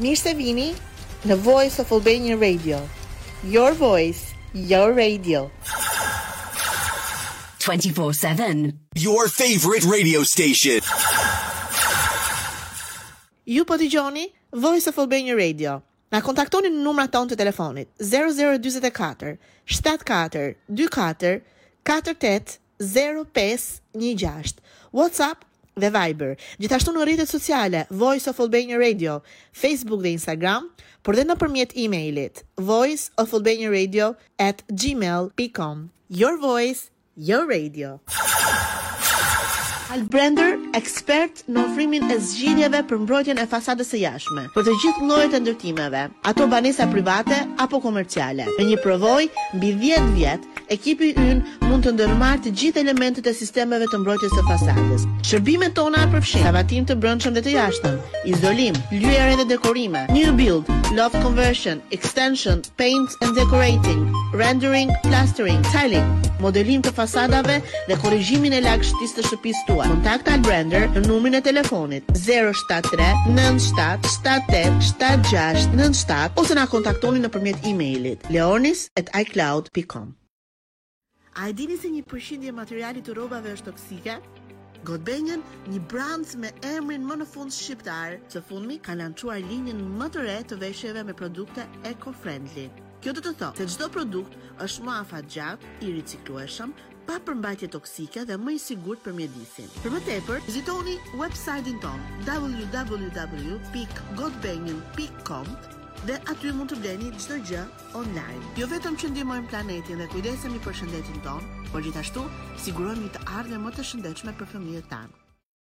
Mirë se vini në Voice of Albania Radio, your voice, your radio. 24/7 Your favorite radio station. Ju po dëgjoni Voice of Albania Radio. Na kontaktoni në numrat tanë të telefonit 0044 74 24 48 zero pesë një gjashtë, WhatsApp dhe Viber, gjithashtu në rrjetet sociale Voice of Albania Radio, Facebook dhe Instagram, por dhe nëpërmjet e-mailit voiceofalbaniaradio at gmail pikë kom. Your voice, your radio. Albrender, ekspert në ofrimin e zgjidhjeve për mbrojtjen e fasadës së jashtme, për të gjithë llojet e ndërtimeve, ato banesa private apo komerciale, me një përvojë mbi dhjetë vjet Ekipi ynë mund të ndërmarrë të gjithë elementët e sistemeve të mbrojtjes së fasadës. Shërbimet tona përfshijnë suvatim të brendshëm dhe të jashtëm, izolim, lyerje dhe dekorime, new build, loft conversion, extension, paint and decorating, rendering, plastering, tiling, modelim të fasadave dhe korrigjimin e lagështisë të shtëpisë tuaj. Kontakto Albrender në numrin e telefonit 073 97 78 76 97 ose na kontaktoni nëpërmjet e-mailit leonis at icloud pikë kom. A e dini se një përqindje e materialit të rrobave është toksike? Godbenjën, një brand me emrin më në fund shqiptar, së fundmi ka lançuar linjën më të re të veshjeve me produkte eco-friendly. Kjo do të thotë se çdo produkt është më afatgjatë, i riciklueshëm, pa përmbajtje toksike dhe më i sigurt për mjedisin. Për më tepër, vizitoni website-in tonë www.godbenjen.com dhe aty mund të bleni çdo gjë online. Jo vetëm që ndihmojmë planetin dhe kujdesemi për shëndetin tonë, por gjithashtu sigurojmë një të ardhme më të shëndetshme për fëmijët tanë.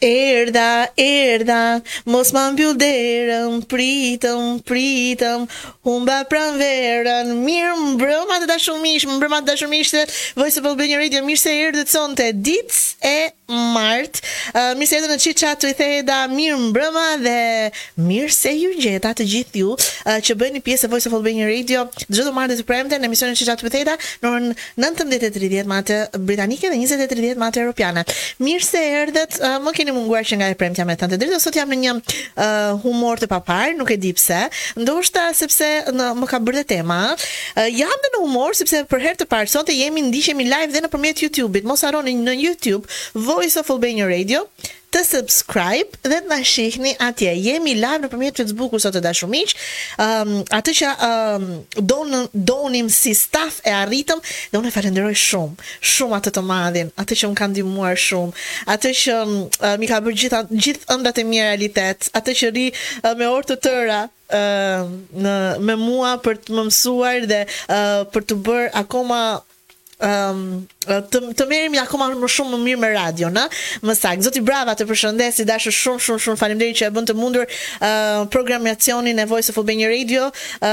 Erdha, erdha, mos ma mbyll derën, pritëm, pritëm, m'ba pranverën, mirëmbrëma të dashur miq, mirëmbrëma të dashur miq të Voice of Albania Radio, mirë se erdhët sonte, ditë e martë, uh, mirë se erdhët në Chit Chat te Itheda, mirëmbrëma dhe mirë se ju gjeta të gjithë ju uh, që bëheni pjesë e Voice of Albania Radio, çdo të martë dhe të premte në emisionin Chit Chat te Itheda, në orën Nëntëmbëdhjetë e tridhjetë me atë britanike dhe njëzet e tridhjetë me atë europiane. Mirë se erdhët, më keni munguar që nga e premtja me thënë të drejtën, sot jam në një humor të paparë, nuk e di pse, ndoshta sepse më ka bërë dhe tema ëh. Jam dhe në humor sepse për herë të parë sonte jemi ndiqemi live dhe nëpërmjet YouTube-it. Mos harroni në YouTube Voice of Albania Radio të subscribe dhe të na shihni atje jemi live nëpërmjet Facebook-ut sot të dashur miq ëm atë që ëm donë donim si staf e arritëm dhe unë falenderoj shumë shumë atë të madhin atë që më ka ndihmuar shumë atë që m'i ka bërë gjitha gjithë ëndrrat e mia realitet atë që rri me orë të tëra ëm në me mua për të më mësuar dhe ë për të bërë akoma Ëm të të merremi akoma më shumë më mirë me radion, a? Më saktë. Zoti Brava të përshëndes, i dashur shumë shumë shumë faleminderit që e bën të mundur ë programacionin e Voice of Albania Radio, ë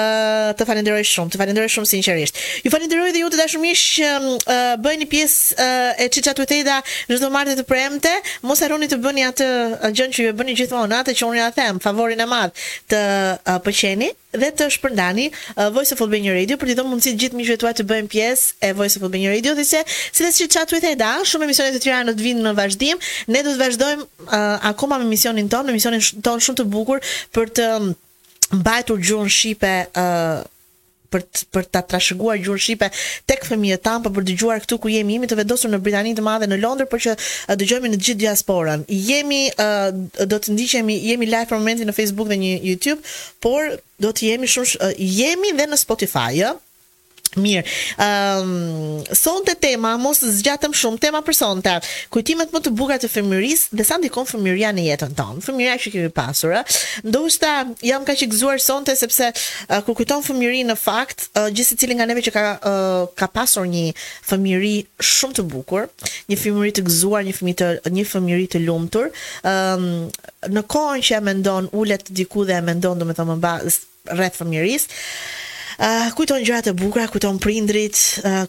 të falenderoj shumë, të falenderoj shumë sinqerisht. Ju falenderoj dhe ju të dashur miq që ë bëheni pjesë ë e Chit Chat with Eda çdo martë të premte, mos harroni të bëni atë gjën që ju e bëni gjithmonë, atë që unë ia them, favorin e madh, të pëlqeni, dhe të shpërndani Voice of Albania Radio për t'i dhënë mundësi të gjithë miqve tuaj të bëhen pjesë e Voice of Albania Radio dhe besides Chit Chat with Eda shumë emisione të tjera do të vijnë në vazhdim ne do të vazhdojmë uh, akoma me misionin tonë me misionin tonë shumë të bukur për të mbajtur gjuhën shqipe uh, për të, për ta trashëguar gjuhën shqipe tek fëmijët tanë, për t'u dëgjuar këtu ku jemi, jemi të vendosur në Britani të Madhe në Londër, por që dëgjohemi në gjithë diasporën. Jemi uh, do të ndiqemi, jemi live për momentin në Facebook dhe në YouTube, por do të jemi shumë sh... jemi dhe në Spotify, ë. Mirë. Ëm um, sonte tema, mos zgjatem shumë, tema për sonte. Kujtimet më të bukura të fëmijërisë dhe sa ndikon fëmijëria në jetën tonë. Fëmijëria që kemi pasur, ë. Ndoshta jam kaq e gëzuar sonte sepse uh, kur kujton fëmijërinë në fakt, uh, gjithë secili nga neve që ka uh, ka pasur një fëmijëri shumë të bukur, një fëmijëri të gëzuar, një fëmijë të një fëmijëri të lumtur, ëm um, në kohën që e mendon ulet diku dhe e mendon domethënë në bazë rreth fëmijërisë kujton gjërat e bukura kujton prindërit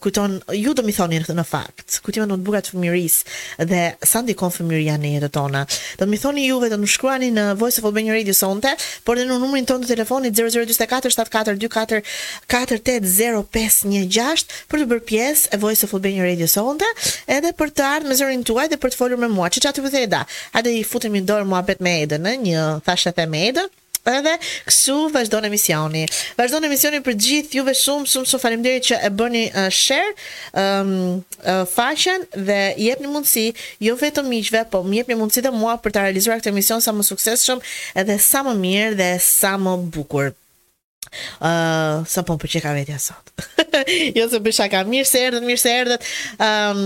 kujton ju do m'i thoni në fakt kujtimet më të bukura të fëmijërisë dhe sa ndikon fëmijëria në jetën tonë do m'i thoni juve do të më shkruani në Voice of Albania Radio sonte por dhe në numrin tonë të telefonit 0044 74 24 480 për t'u bërë pjesë e Voice of Albania Radio sonte edhe për të ardhur me zërin tuaj dhe për të folur me mua Chit Chat with Eda Hajde i futemi një dorë muhabet me Edën ë një thashethem me Edën edhe kështu vazhdon emisioni vazhdon emisioni për gjithë juve shumë shumë shumë faleminderit që e bëni uh, share um, uh, faqen dhe u jepni mundësi jo vetëm miqve po më jepni mundësi dhe mua për ta realizuar këtë emision sa më suksesshëm edhe sa më mirë dhe sa më bukur Uh, sa po pëlqeka vetja sot Jo se bëj shaka Mirë se erdhët, mirë se erdhët um,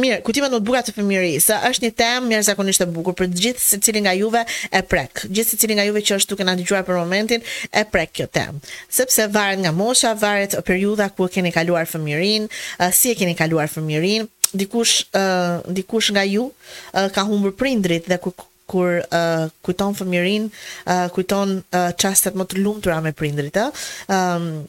Mirë, kujtimet më të bukura të fëmijërisë është një temë mirë zakonisht e bukur Për gjithsecilin nga juve e prek Gjithsecilin nga juve që është duke na dëgjuar për momentin E prek kjo temë Sepse varet nga mosha, varet periudha Ku e keni kaluar fëmijërinë uh, Si e keni kaluar fëmijërinë dikush uh, dikush nga ju uh, ka humbur prindërit dhe kur Kur kujton fëmijërinë, kujton çastet më të lumtura me prindërit, ë?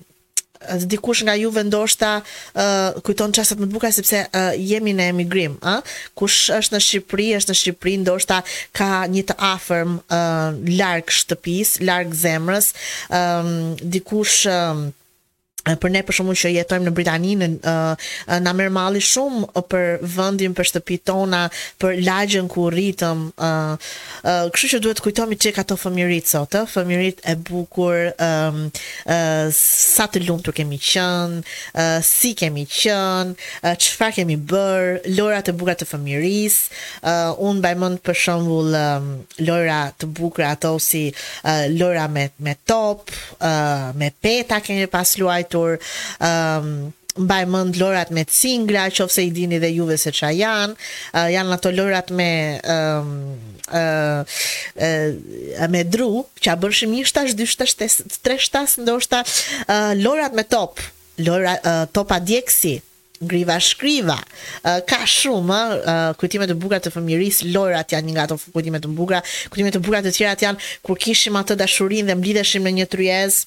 dikush nga juve ndoshta uh, kujton çastet më të bukura sepse uh, jemi në emigrim, ë? Kush është në Shqipëri, është në Shqipëri, ndoshta ka një të afërm uh, larg shtëpisë, larg zemrës, um, dikush uh, për ne për shembull që jetojmë në Britani në uh, na merr malli shumë për vendin, për shtëpitë tona, për lagjen ku u rritëm. ë uh, uh, Kështu që duhet të kujtojmë çik ato fëmijëritë sot, ë, fëmijëritë e bukura, ë um, uh, sa të lumtur kemi qenë, uh, si kemi qenë, uh, çfarë uh, kemi bërë, lojrat e bukura të fëmijërisë. Uh, unë mbaj mend për shembull um, lojra të bukura ato si uh, lojra me me top, me peta kemi pas luajtur ë mbaj mend lojrat me cingla, qoftë se i dini dhe juve se ça janë, uh, janë ato lojrat me um, uh, uh, me dru, që ia bënim një shtash, dy shtash, tre shtash, ndoshta uh, lojrat me top, lojra uh, topa djegësi, Ngriva Shkriva ka shumë kujtime të bukura të fëmijërisë, lojrat janë një nga ato kujtime të bukura. Kujtime të bukura të tjera janë kur kishim atë dashurinë dhe mblidheshim në një tryezë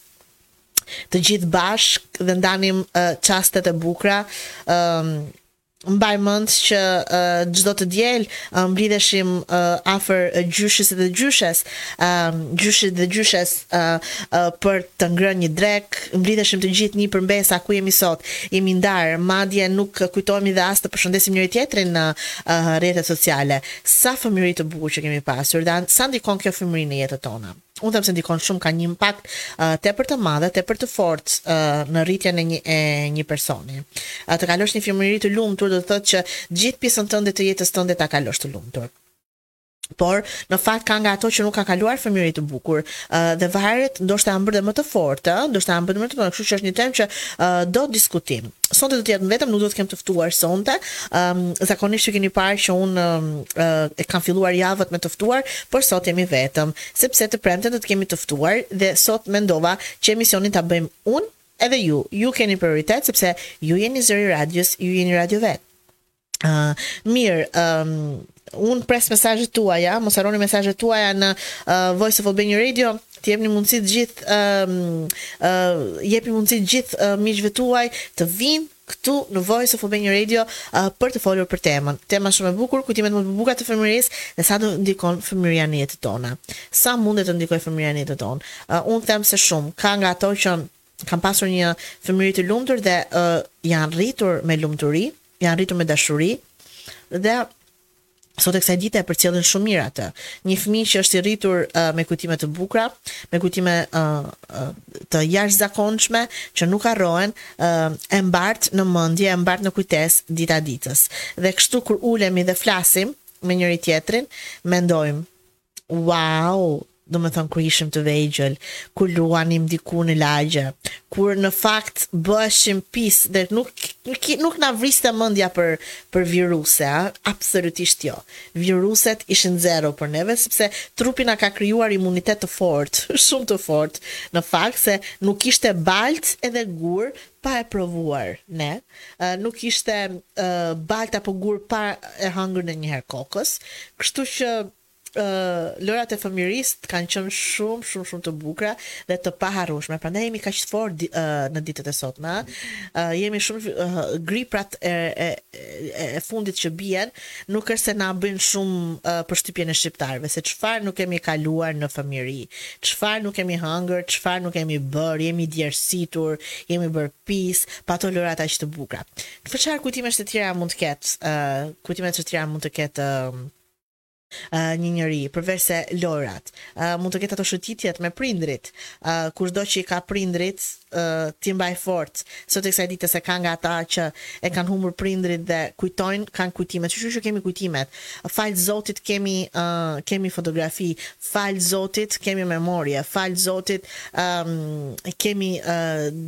të gjithë bashkë dhe ndanim çastet e bukura. Ëm mbaj mend që çdo të diel mblidheshim afër gjyshes dhe gjyshes, gjyshit dhe gjyshes për të ngrënë një drekë, mblidheshim të gjithë nipër e mbesa ku jemi sot, jemi ndarë, madje nuk kujtohemi dhe as të përshëndesim njëri tjetrin në rrjetet sociale. Sa fëmijëri të bukur që kemi pasur dhe sa ndikon kjo fëmijëri në jetët tona? Unë them se ndikon shumë, ka një impakt tepër të madh dhe tepër të fortë në rritjen e një e një personi. Të kalosh një fëmijëri të lumtur do të thotë që gjithë pjesën tënde të jetës tënde ta kalosh të lumtur. por në fakt ka nga ato që nuk ka kaluar fëmijëri të bukur uh, dhe varet ndoshta janë bërë dhe më të fortë, ndoshta janë bërë më të fortë, kështu që është një temë që uh, do diskutim. Sonte do të jem vetëm, nuk do të kem të ftuar sonte. Ëm um, zakonisht siç e keni parë që unë um, uh, e kam filluar javët me të ftuar, por sot jemi vetëm, sepse të premten do të kemi të ftuar dhe sot mendova që emisionin ta bëjmë unë edhe ju. Ju keni prioritet sepse ju jeni zëri i radios, ju jeni radio vetë. Uh, mirë, um, unë pres mesazhet tuaja, mos harroni mesazhet tuaja në uh, Voice of Albania Radio, t'i jepni mundësi të gjithë, um, uh, jepni mundësi të gjithë uh, miqve tuaj të vinë këtu në Voice of Albania Radio uh, për të folur për temën. Tema shumë e bukur, kujtimet më të bukura të fëmijërisë dhe sa do ndikon fëmijëria në jetën tonë. Sa mund të ndikojë fëmijëria në jetën tonë? Uh, unë them se shumë, ka nga ato që kanë pasur një fëmijëri të lumtur dhe uh, janë rritur me lumturi, janë rritur me dashuri dhe sot e kësaj dite e përcjellin shumë mirë atë. Një fëmijë që është i rritur uh, me kujtime të bukura, me kujtime uh, uh, të jashtëzakonshme që nuk harrohen, uh, e mbart në mendje, e mbart në kujtesë dita ditës. Dhe kështu kur ulemi dhe flasim me njëri tjetrin, mendojmë Uau! Domethënë kur ishim të vegjël, kur luanim diku në lagje, kur në fakt bëheshim pis dhe nuk nuk na vriste mendja për për viruse a, absolutisht jo. Viruset ishin zero për neve sepse trupi na ka krijuar imunitet të fortë, shumë të fortë në fakt se nuk kishte baltë edhe gur pa e provuar ne, nuk kishte baltë apo gur pa e hëngër ndonjëherë kokës, kështu që lojrat e fëmijërisë kanë qenë shumë shumë shumë të bukura dhe të paharrueshme, prandaj jemi kaq fortë në ditët e sotme ëh, jemi shumë griprat e fundit që bien Nuk është se na bëjnë shumë përshtypje ne shqiptarëve, se çfarë nuk kemi kaluar në fëmijëri, çfarë nuk kemi hëngër, çfarë nuk kemi bërë, jemi djersitur, jemi bërë pis, pa ato lojrat aq të bukura. Çfarë kujtimesh të tjera mund të ketë, kujtime të tjera mund të ketë një njeri, përveçse lojrat, mund të ketë ato shëtitjet me prindërit, kushdo që i ka prindërit, T'i mbajë fort, sot e kësaj dite se ka nga ata që e kanë humbur prindërit dhe kujtojnë, kanë kujtimet, kështu që kemi kujtimet. Falë Zotit kemi kemi fotografi, falë Zotit kemi memorie, falë Zotit kemi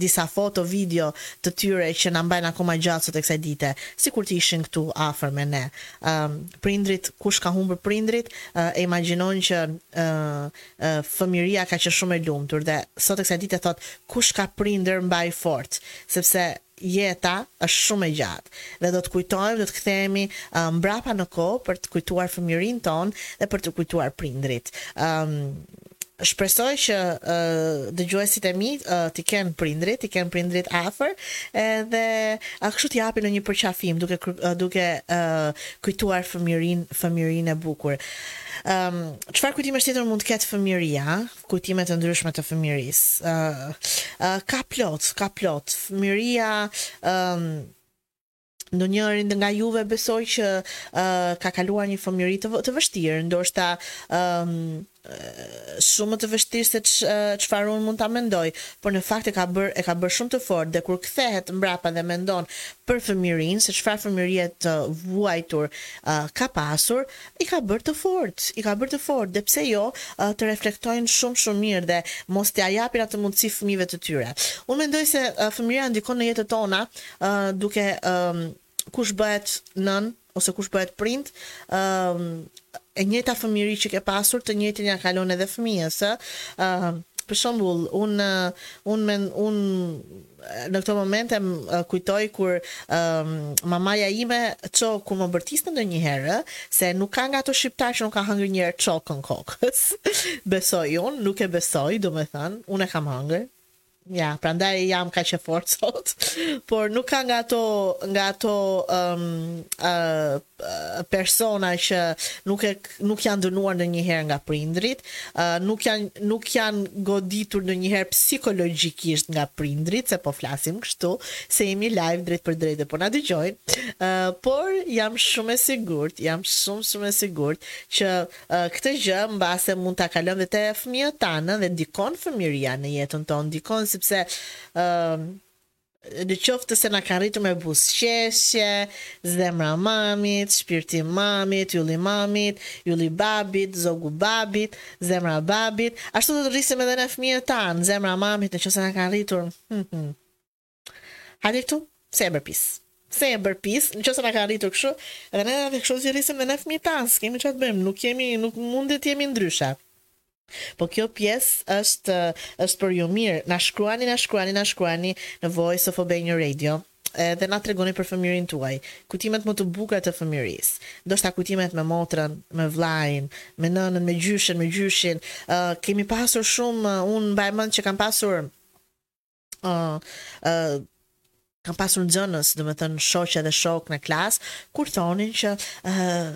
disa foto, video të tyre që na mbajnë akoma gjallë sot e kësaj dite, sikur të ishin këtu afër me ne. Prindërit, kush ka humbur prindërit, e imagjinojnë që fëmiria ka qenë shumë e lumtur dhe sot e kësaj dite thotë kush ka prindër mbaj fort sepse jeta është shumë e gjatë dhe do të kujtojmë do të kthehemi mbrapa në kohë për të kujtuar fëmijërinë tonë dhe për të kujtuar prindërit shpresoj që dëgjuesit e mi t'i kenë prindrit, t'i kenë prindrit afër, edhe kështu t'i japin nga një përqafim duke duke kujtuar fëmijërinë, fëmijërinë e bukur. Çfarë kujtimesh të tjera mund të ketë fëmijëria, a? Kujtime të ndryshme të fëmijërisë. Ë ka plot, ka plot. Fëmijëria ë ndonjërin nga juve besoj që ë ka kaluar një fëmijëri të, të vështirë, ndoshta ë shumë më të vështirë se çfarë unë mund ta mendoj, por në fakt e ka bërë e ka bërë shumë të fortë dhe kur kthehet mbrapa dhe mendon për fëmijërinë, se çfarë fëmijërie të vuajtur uh, ka pasur, I ka bërë të fortë, i ka bërë të fortë dhe pse jo të reflektojnë shumë shumë mirë dhe mos t'ia japin atë mundësi fëmijëve të tyre. Unë mendoj se fëmijëria ndikon në jetët tona duke kush bëhet nënë ose kush bëhet prind e njëjta fëmijëri që ke pasur të njëjtën ia kalon edhe fëmijës ë për shembull unë unë unë Në këto momente e kujtoj kur mamaja ime ço kur më bërtiste ndonjëherë ë, se nuk ka nga ato shqiptarë që nuk ka hëngër një herë çokun kokës, besoj unë, nuk e besoj, domethënë, unë e kam hëngër, ja, prandaj jam kaq e fortë sot, por nuk ka nga ato nga ato persona që nuk e nuk janë dënuar ndonjëherë nga prindërit, nuk janë nuk janë goditur ndonjëherë psikologjikisht nga prindërit, se po flasim kështu, se jemi live drejtpërdrejt dhe po na dëgjojnë. Ë uh, por jam shumë e sigurt, jam shumë shumë e sigurt që uh, këtë gjë mbase mund ta kalojmë dhe te fëmijët tanë dhe ndikon fëmijëria në jetën tonë, ndikon sepse ë uh, Në qoftë se na kanë rritur me buzëqeshje, zemra mamit, shpirti mamit, ylli mamit, ylli babit, zogu babit, zemra babit, ashtu do t'i rrisim edhe ne fëmijët tanë, zemra mamit, në qoftë se na kanë rritur. Hm, hm. Hajde këtu, se je bërë pis. Se je bërë pis, në qoftë se na kanë rritur kështu, edhe ne edhe kështu i rrisim edhe ne fëmijët tanë, s'kemi çfarë të bëjmë, nuk jemi, nuk mund të jemi ndryshe. Po kjo pjesë është është për ju mirë na shkruani na shkruani na shkruani në Voice of Albania Radio edhe na tregoni për fëmijërinë tuaj kujtimet më të bukura të fëmijërisë ndoshta kujtimet me motrën me vëllain me nënën me gjyshen me gjyshin kemi pasur shumë unë mbaj mend që kam pasur ë uh, kam pasur nxënës, domethënë shoqe dhe shokë në klasë, kur thonin që uh,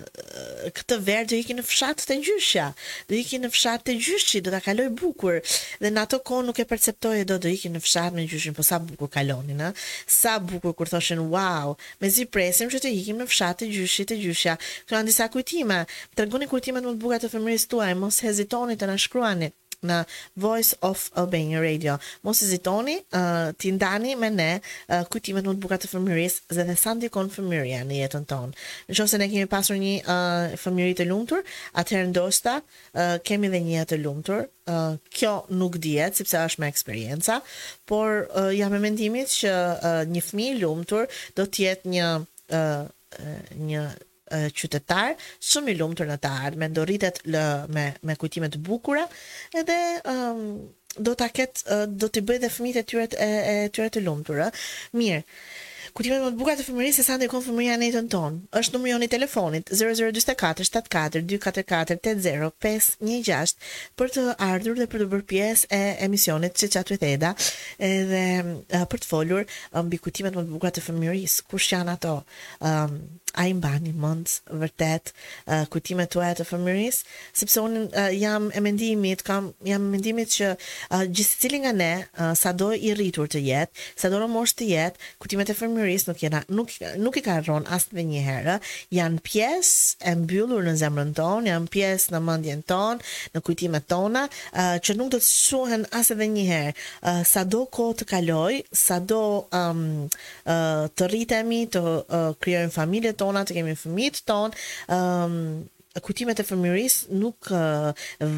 këtë verë do iki në fshat te gjyshja, do iki në fshat te gjyshi, do ta kaloj bukur. Dhe në ato kohë nuk e perceptoja dot do ikin në fshat me gjyshin, po sa bukur kalonin, ë. Sa bukur kur thoshin wow, mezi presim që të ikim në fshat te gjyshi, te gjyshja. Këto janë disa kujtime. Tregoni kujtimet më të bukura të fëmijërisë tuaj, mos hezitoni të na shkruani. në Voice of Albania Radio. Mos hezitoni t'i ndani me ne kujtimet më të bukura të fëmijërisë dhe dhe sa ndikon fëmijëria në jetën tonë. Në qoftë se ne kemi pasur një fëmijëri të lumtur, atëherë ndoshta kemi dhe një jetë të lumtur. Kjo nuk dihet sepse është me eksperienca, por jam e mendimit që një fëmijë i lumtur do të jetë një një qytetar shumë i lumtur në të ardhmen do rritet ë me me kujtime të bukura edhe do ta ketë do t'i bëjë dhe fëmijët e tyre e, e tyre të lumtur ë mirë kujtimet më të bukura të fëmërisë se sa ndikon fëmëria në jetën tonë është numri ynë i telefonit 0044 74 244 80 516 për të ardhur dhe për t'u bërë pjesë e emisionit që qatë vetheda edhe për të folur mbi kujtimet më të bukura të fëmërisë kush janë ato a i mbani mend vërtet kujtimet tuaja të fëmërisë? Sepse unë jam e mendimit, kam jam e mendimit që gjithsecili nga ne, sado i rritur të jetë, sado në moshë të jetë, kujtimet e fëmërisë nuk jena nuk nuk i harron as edhe një herë, janë pjesë e mbyllur në zemrën tonë, janë pjesë në mendjen tonë, në kujtimet tona, që nuk do të shuhen as edhe një herë, sado kohë të kalojë, sado të rritemi, të krijojmë familjet tona, të kemi fëmijët tonë, ë kujtimet e fëmijërisë nuk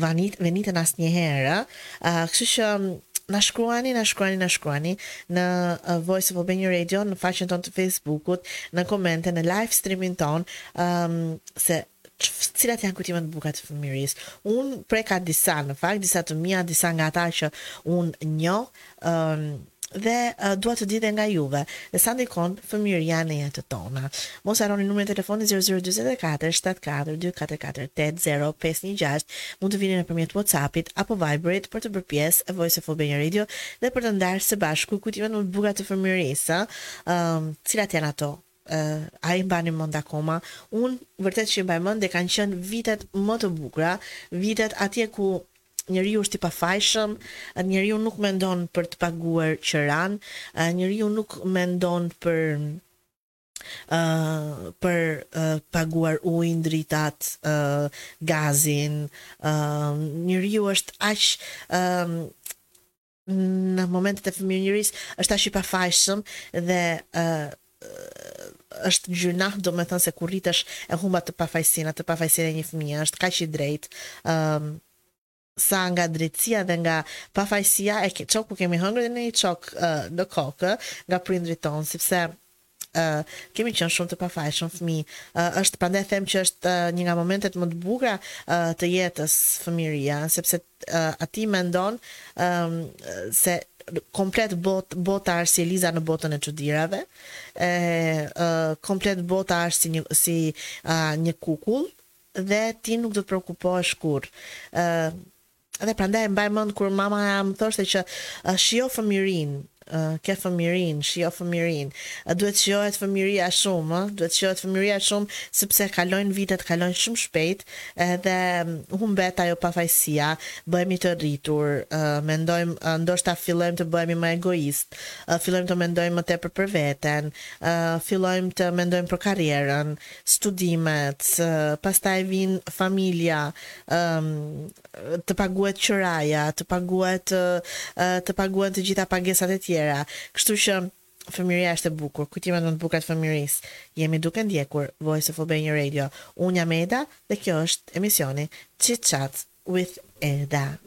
vanit, veniten asnjëherë, ë kështu që na shkruani, na shkruani, na shkruani në Voice of Albania Radio, në faqen tonë të Facebookut, në komente, në live streamin tonë, um, se Cilat janë kujtimet më të bukura të fëmijërisë? Unë preka disa, në fakt, disa të mia, disa nga ata që unë njoh, ë dhe dua të di dhe nga juve, dhe sa ndikon fëmijëria në jetët tona. Mos harroni numrin e telefonit zero zero dyzet e katër, shtatë katër, dy katër katër tetë zero pesë një gjashtë. Mund të vini nëpërmjet WhatsApp-it apo Viber-it për t'u bërë pjesë e Voice of Albania Radio dhe për të ndarë së bashku kujtimet më të bukura të fëmijërisë, ë? Cilat janë ato A i mbani mend akoma? Unë vërtet që i mbaj mend dhe kanë qenë vitet më të bukura, vitet atje ku njeriu është i pafajshëm, njeriu nuk mendon për të paguar qiranë, njeriu nuk mendon për për paguar ujin, dritat, gazin, njeriu është aq në momentet e fëmijërisë është aq i pafajshëm dhe ë është gjynah, do me thënë se kur rritesh e humb atë pafajësinë, atë pafajësinë e një fëmija, është kaq i drejtë, um, sa nga drejtësia dhe nga pafajësia e ç' ku kemi hëngrë dhe në një çok uh, në kokë nga prindërit tonë, sepse Ë, kemi qenë shumë të pafajshëm fëmijë. Ë, është, prandaj them që është një nga momentet më të bukura ë të jetës, fëmijëria, sepse ë aty mendon ë se komplet bot, bota është si Eliza në botën e çudirave. E, ë, komplet bota është si një si ë një kukull dhe ti nuk do të preokupohesh kurrë. Ë, Dhe prandaj mbaj mend kur mamaja më thoshte që shijo fëmijërinë, ke fëmijërinë, shijo fëmijërinë. Duhet të shijohet fëmijëria shumë, ë, duhet të shijohet fëmijëria shumë sepse kalojnë vitet, kalojnë shumë shpejt dhe humbet ajo pafajësia, bëhemi të rritur, mendojmë, ndoshta fillojmë të bëhemi më egoistë, fillojmë të mendojmë më tepër për veten, fillojmë të mendojmë për karrierën, studimet, pastaj vjen familja, të paguhet qiraja, të paguhet të paguhen të gjitha pagesat e tjera. Kështu që fëmiria është e bukur, kujtimet më të bukura të fëmirisë. Jemi duke ndjekur Voice of Albania Radio. Unë jam Eda dhe kjo është emisioni Chit Chat with Eda.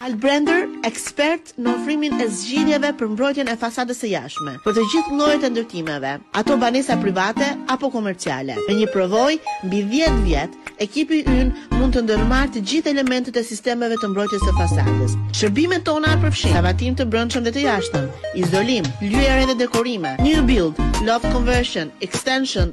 Albrender, ekspert në ofrimin e zgjidhjeve për mbrojtjen e fasadës së jashtme, për të gjithë llojet e ndërtimeve, ato banesa private apo komerciale. Me një përvojë mbi dhjetë vjet, ekipi ynë mund të ndërmarrë të gjithë elementët e sistemeve të mbrojtjes së fasadës. Shërbimet tona përfshijnë suvatim të brendshëm dhe të jashtëm, izolim, lyerje dhe dekorime, new build, loft conversion, extension,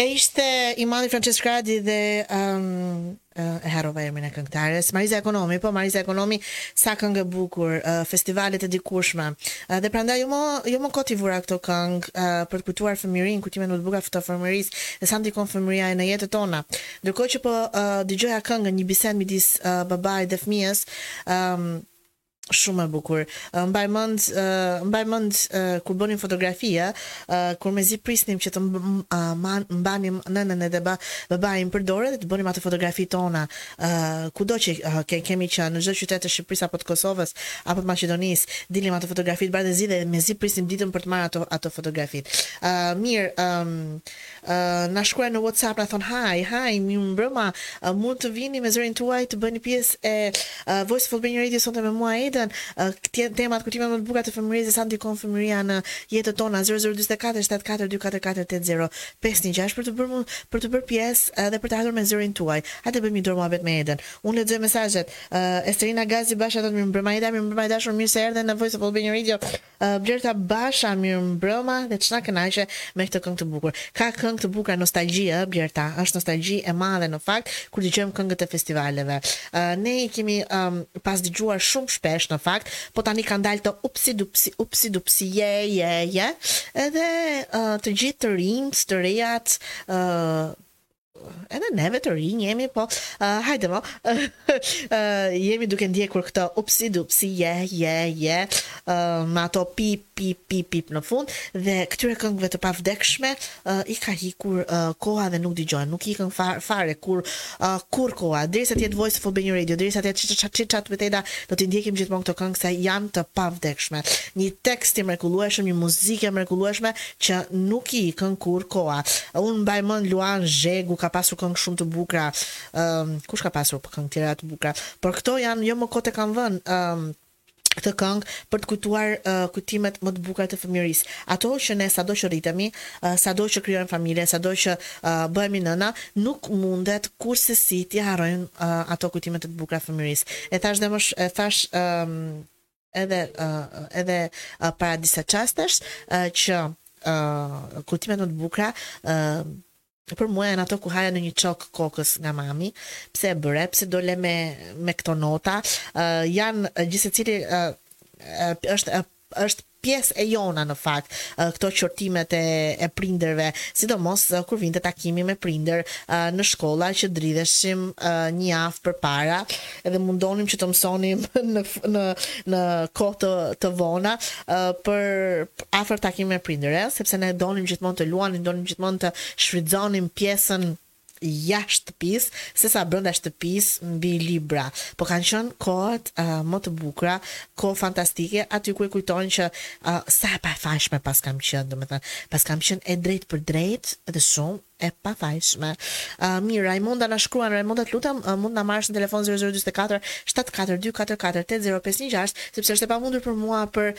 E ishte i madhi Françesk Radi dhe um, e harrova emrin e këngëtares. Mariza Ikonomi, po Mariza Ikonomi, sa këngë e bukur, uh, festivalet e dikurshme. Uh, dhe prandaj jo më jo më kot i vura këto këngë uh, për të kujtuar fëmijërinë, kujtimet më të bukura të fëmijërisë, dhe sa ndikon fëmijëria në jetët tona. Ndërkohë që po uh, dëgjoja këngën një bisedë midis uh, babait dhe fëmijës, um, Shumë e bukur. Mbaj mend, mbaj mend kur bënim fotografi, ë, kur mezi prisnim që të mbanim nënën edhe babain për dorë dhe të bënim ato fotografitë tona, ë, kudo që kemi qenë, në çdo qytet të Shqipërisë apo të Kosovës, apo të Maqedonisë, dilnin ato fotografitë bardhë e zi dhe mezi prisnim ditën për të marrë ato ato fotografi. Mirë, ë, Na shkruajnë në WhatsApp na thonë hi hi mirëmbrëma mund të vini me zërin tuaj të bëheni pjesë e Voice of Albania Radio sonte me mua Edën këtu tema kujtimet më të bukura të fëmijërisë sa ndikon fëmijëria në jetët tona 0024742480 pesë një gjashtë për të bërë mund për të bërë pjesë dhe për të ardhur me zërin tuaj hajde të bëjmë një dorë muhabet me Edën unë lexoj mesazhet Esterina Gazi Basha thotë mirëmbrëma Eda mirëmbrëma e dashur mirë se erdhe në Voice of Albania Radio Blerta Basha mirëmbrëma dhe ç'na kënaqe me këtë këngë të bukur. Ka këngë të bukura nostalgji ë Blerta, është nostalgji e madhe në fakt kur dëgjojmë këngët e festivaleve. Ne i kemi pas dëgjuar shumë shpesh në fakt, po tani kanë dalë këto upsidupsi, upsidupsi, je, je, je, edhe të gjithë të rinjtë, të rejat, edhe neve të rinj jemi po uh, hajde mo uh, uh, jemi duke ndjekur këto upsi dupsi je je je uh, me ato pi pi pi pi në fund dhe këtyre këngëve të pavdekshme uh, i ka hikur uh, koha dhe nuk dëgjohen nuk i ikën fare, fare kurrë uh, kurrë koha derisa të jetë Voice of Albania Radio derisa të jetë çat çat çat me Teda do të ndjekim gjithmonë këto këngë se janë të pavdekshme një tekst i mrekullueshëm një muzikë e mrekullueshme që nuk i ikën kurrë koha unë mbaj mend Luan Zhegu ka pasur këngë shumë të bukura ëm kush ka pasur këngë tjera të bukura por këto janë jo më kot e kam vënë ëm këtë këngë për të kujtuar uh, kujtimet më të bukura të fëmijërisë. Ato që ne sado që rritemi, uh, sado që krijojmë familje, sado që uh, bëhemi nëna, nuk mundet kurrësesi t'i harrojmë uh, ato kujtimet të bukura të fëmijërisë. E thash dhe më sh, e thash um, edhe edhe para disa çastesh që kujtimet më të bukura për mua janë ato ku haja nga një çok kokës nga mami, pse e bëre, pse dole me me këto nota, uh, janë gjithsecili uh, është uh, është pjesë e jona në fakt uh, këto qortimet e, e prindërve sidomos uh, kur vinte takimi me prindër uh, në shkolla që dridheshim uh, një javë përpara edhe mundoheshim që të mësonim në në në kohë të të vona për afër takimit me prindër, sepse ne donim gjithmonë të luanim, donim gjithmonë të shfrytëzonim pjesën jashtë shtëpisë, sesa brenda shtëpisë mbi libra. Po kanë qenë kohët uh, më të bukura, kohë fantastike, aty kur e kujtoj që uh, sa e pafajshme paskam qenë, domethënë, paskam qenë e drejtpërdrejtë dhe shumë E pafajshme. Mirë, Raimonda na shkruan, Raimonda të lutem mund të na marrësh në telefon zero zero dyzet e katër shtatë katër dy katër katër tetë zero pesë një gjashtë, sepse është e pamundur për mua për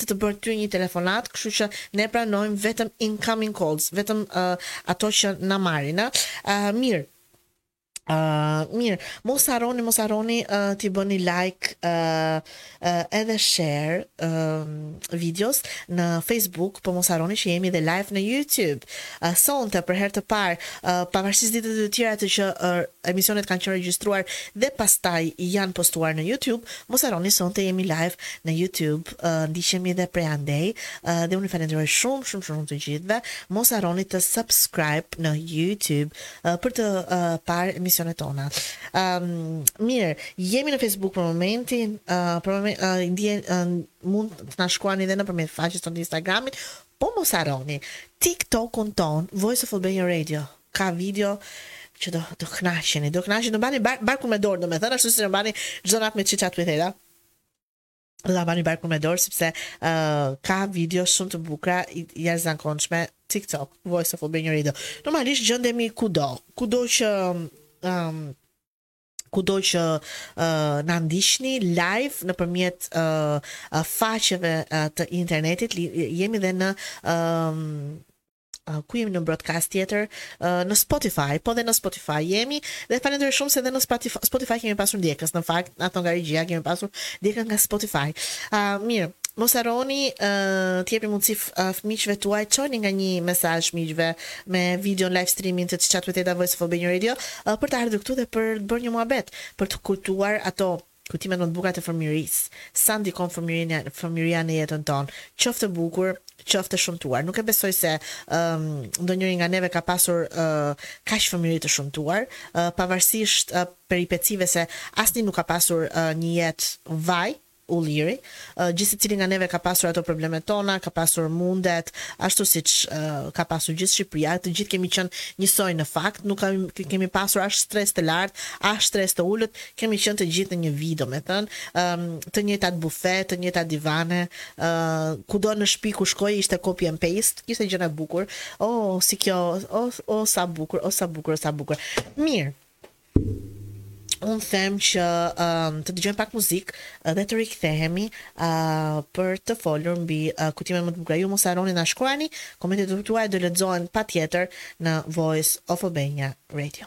të të bërë ty një telefonatë, kështu që ne pranojmë vetëm incoming calls, vetëm ato që na marrin ë. Mirë. Mirë, mos harroni, mos harroni uh, t'i bëni like uh, uh, edhe share uh, videos në Facebook, po mos harroni që jemi dhe live në YouTube. Uh, sonte për herë të parë, uh, pavarësisht ditëve të tjera të që uh, emisionet kanë qenë regjistruar dhe pastaj janë postuar në YouTube, mos harroni sonte jemi live në YouTube, uh, ndiqemni dhe prej andej uh, dhe ju falenderoj shumë shumë shumë të gjithëve. Mos harroni të subscribe në YouTube. për të parë emisionet tona. Ëm mirë, jemi në Facebook për momentin, për momentin mund të na shkruani edhe nëpërmjet faqes tonë të Instagramit, po mos harroni TikTokun tonë Voice of Albania Radio. Ka video që do të kënaqeni, do kënaqeni, do mbani barkun me dorë, domethënë ashtu siç e mbani çdo natë me Chit Chat with Era. Do ta mbani barkun me dorë sepse uh, ka video shumë të bukura jashtëzakonshme TikTok, Voice of Albania Radio. Normalisht gjendemi kudo, kudo që um, kudo që uh, na ndiqni live nëpërmjet uh, faqeve uh, të internetit jemi dhe në um, Uh, ku jemi në broadcast tjetër uh, në Spotify, po dhe në Spotify jemi dhe falenderoj shumë se dhe në Spotify, Spotify kemi pasur ndjekës, në fakt ato nga regjia kemi pasur ndjekës nga Spotify. Uh, mirë, mos harroni uh, t'i jepni mundësi uh, fëmijëve tuaj çoni nga një mesazh miqve me video në live streaming të Chit Chat with Era Voice of Albania Radio uh, për të ardhur këtu dhe për të bërë një muhabet, për të kujtuar ato Kujtimet më të bukura të fëmijërisë. Sa ndikon fëmijëria në fëmijëria në jetën tonë. Qoftë e bukur, qoftë e shëmtuar. Nuk e besoj se ndonjëri nga neve ka pasur kaq fëmijëri të shëmtuar, pavarësisht peripecive se asnjë nuk ka pasur një jetë vaj ulliri. Gjithsecili nga neve ka pasur ato problemet tona, ka pasur mundet, ashtu siç ka pasur gjithë Shqipëria, të gjithë kemi qenë njësoj në fakt, nuk kemi pasur as shtresë të lartë, as shtresë të ulët, kemi qenë të gjithë në një vijë domethënë, të njëjtat bufe, të njëjtat divane, kudo në shtëpi ku shkoje ishte copy and paste, kishte gjëra të bukura, oh si kjo, oh sa bukur, oh sa bukur, oh sa bukur. Mirë. Unë them që të dëgjojmë pak muzikë dhe të rikthehemi për të folur mbi kujtimet më të bukura. Ju mos harroni na shkruani, komentet tuaja do lexohen patjetër në Voice of Albania Radio.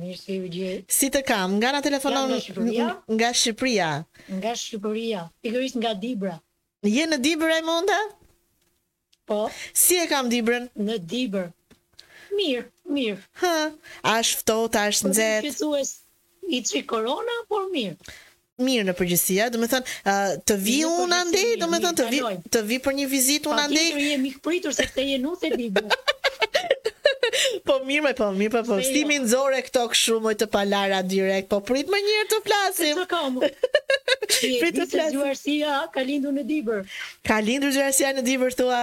Mirë se ju gjej. Si të kam, nga na telefonon? Nga Shqipëria. Nga Shqipëria. Nga Shqipëria, pikërisht nga Dibra. Je në Dibër Raimonda? Po. Si e kam Dibrën? Në Dibër. Mirë, mirë. Hë, a është ftohtë, a është po, nxehtë? Po, shqetësues i çik korona, por mirë. mirë në përgjithësi, a, domethënë, të vi unë andej, domethënë, të vi, të vi për një vizitë unë andej. Po ti je mik pritur se ti je nuse Dibre. po mirë moj po mirë po po si m'i nxore këto kështu moj të palara direkt po prit moj njëherë të flasim prit të flasim Zgjuarsia ka lindur në Dibër ka lindur zgjuarsia në Dibër thua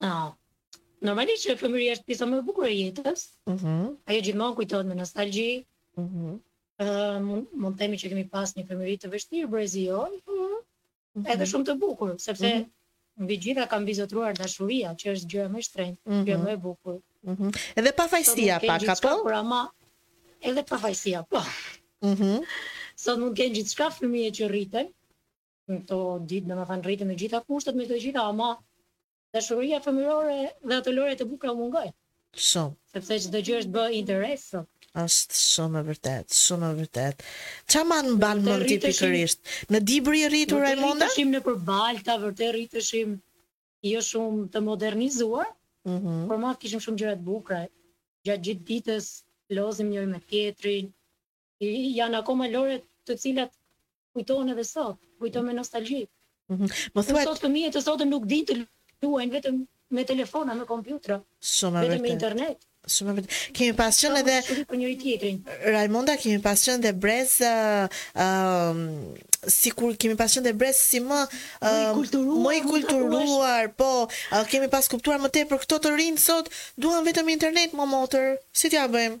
Ah. Normalisht që fëmijëria është pjesa më e bukur e jetës. Mhm. Mm Ajo gjithmonë kujtohet me nostalgji. Mhm. Mm Ëm, uh, mund të themi që kemi pas një fëmijëri të vështirë, brezi jonë. Mm -hmm. Edhe shumë të bukur, sepse mm -hmm mbi gjitha ka mbizotëruar dashuria, që është gjëja më e shtrenjtë, mm -hmm. gjëja më e bukur. Mm -hmm. Edhe pafajësia pak apo? Por ama edhe pafajësia, po. Mhm. Mm Sot mund të kenë gjithçka fëmijë që rriten, në këto ditë, domethënë rriten me të gjitha kushtet me të gjitha, ama dashuria fëmijërore dhe ato lojërat e bukura u mungojnë. Shumë. Sepse çdo gjë është bë interes sot. Është shumë e vërtet, shumë e vërtet. Ça mban mend ti pikërisht? Në Dibër e rritur e munda? Vërtet rriteshim nëpër balta, vërtet rriteshim jo shumë të modernizuar, mm -hmm. por ama kishim shumë gjëra të bukra. Gjatë gjithë ditës, loznim njëri me tjetrin, janë akoma lojëra të cilat kujtohen edhe sot, kujtohen me nostalgji. Mm -hmm. Më thuaj sot fëmijët e sotëm nuk dinë të luajnë vetëm me telefona, me kompjutra, shumë vetëm me internet. Shumë vërtet. Kemi pas qenë edhe për njëri tjetrin. Raimonda kemi pas qenë dhe brez ë uh, sikur kemi pas qenë dhe brez si më uh, më i kulturuar, po uh, kemi pas kuptuar më tepër këto të rinj sot duan vetëm internet moj motër. Si t'ja bëjmë?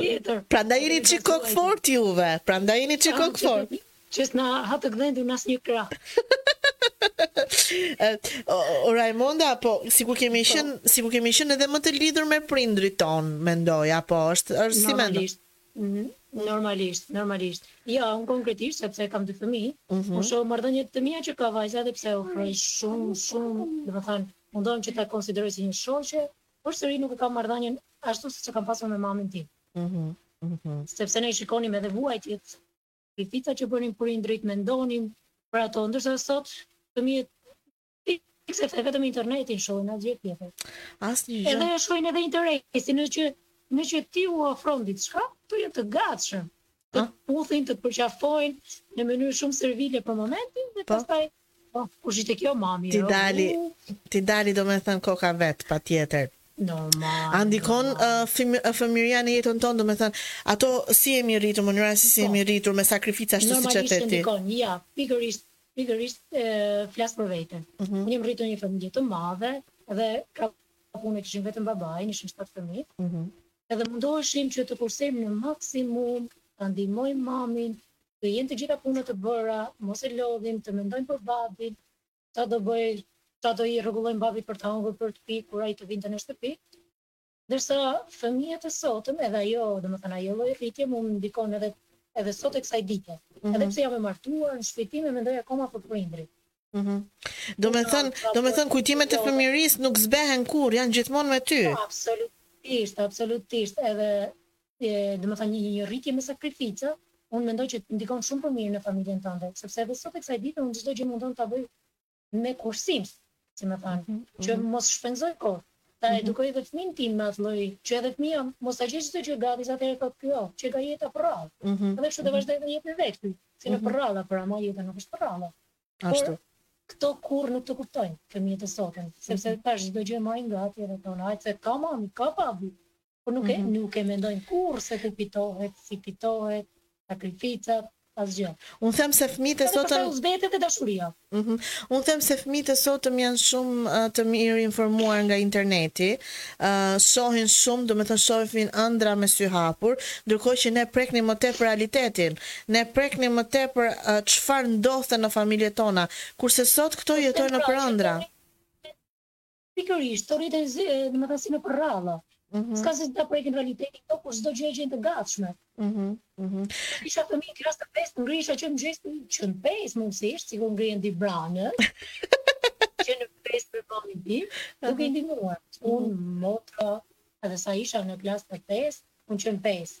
Tjetër. Prandaj jeni çik kok fort juve. Prandaj jeni çik kok fort. Që s'ha të gdhendur në asnjë krah. o, o Raimonda, po sikur kemi po. qenë, sikur kemi qenë edhe më të lidhur me prindrit tanë, mendoj, apo është është si mendoj. Mhm. Normalisht, normalisht. Ja, unë konkretisht, sepse kam dy fëmi, mm -hmm. unë shoh marrëdhëniet e mia që ka vajza dhe pse e afroj shumë, shumë, domethënë, mundohem që ta konsideroj si një shoqe, Përsëri nuk e kam marrëdhënien ashtu siç e kam pasur me mamin tim. Sepse ne i shikonim edhe vuajtjet, sakrificat që bënin prindërit, mendonim për ato, ndërsa sot fëmijët fikse e vetëm internetin shohin asgjë tjetër. Asnjë gjë. Edhe e shohin edhe interesin, në qoftë në që ti u ofron diçka, të janë të gatshëm. të puthin, të përqafojnë në mënyrë shumë servile për momentin dhe po. pastaj po kush ishte kjo mami? Ti dali, ti dali domethënë koka vet patjetër. Normal. A ndikon uh, fëmijëria në jetën tonë, domethënë ato si jemi rritur, mënyra si po. jemi rritur me sakrifica ashtu siç e the ti. Normalisht ndikon, ja, pikërisht pikërisht flas për veten. Uh mhm. -huh. Unë jam rritur në një familje të madhe dhe ka punuar vetëm babai, ishim shtatë fëmijë. Uh mhm. -huh. Edhe mundoheshim që të kursejmë në maksimum, ta ndihmojmë mamin, të jenë të gjitha punët të bëra, mos e lodhim, të mendojmë për babin, ça do bëjë, ça do i rregullojmë babit për të ngrënë për të pi kur ai të vinte në shtëpi. Ndërsa fëmijët e sotëm, edhe ajo, domethënë ajo lloj rritje më ndikon edhe edhe sot e kësaj dite. Mm -hmm. Edhe pse jam e martuar, në shtëpinë time mendoj akoma për prindrit. Mhm. Do me thënë, do me thënë, kujtimet e fëmijërisë nuk zbehen kurrë, janë gjithmonë me ty. Po, absolutisht, absolutisht, edhe, do me thënë, një rritje me sakrifica, unë mendoj që të ndikon shumë për mirë në familjen tënde, sepse edhe sot e kësaj dite, unë çdo gjë mundohem ta bëj me kursim, si me thënë, mhm, që mhm. mos shpenzoj kot, ta mhm. edukoj dhe fëmin tim me atë loj, që edhe fëmija mos ta gjejë çdo gjë gati sa të e thotë kjo, që qenka jeta përrallë, edhe kështu të vazhdojë dhe jetën e vet, si në përrallë, por ama jeta nuk është përrallë. Ashtu. Por, këto kurrë nuk të kuptojnë, fëmijët e sotëm, sepse tash çdo gjë e marrin gati dhe thonë, hajt se ka mami, ka babi. Por nuk e, nuk e mendojnë kurrë se ku fitohet, si fitohet, sakrificat, asgjë. Unë them se fëmijët e edhe pastaj sotëm, u zbehet e dashuria. unë them se fëmijët e sotëm janë shumë ë, të mirinformuar nga interneti, ë, shohin shumë, domethënë shohin ëndrra me sy hapur, ndërkohë që ne preknim më tepër realitetin, Ne preknim më tepër çfarë ndodhte në familjet tona, kurse sot këto jetojnë nëpër ëndrra. Pikërisht, të rriten si, domethënë si në përrallë. S'ka se si ta prekin realitetin këto, kur çdo gjë e gjejnë të gatshme. Kur isha fëmijë në klasë të pestë, ngrihesha që në mëngjes, që në pesë mundësisht, sikur ngrihen dibranët, që në pesë me mamin tim, duke e ndihmuar. Unë, motra, edhe sa isha në klasë të pestë, unë që në pesë.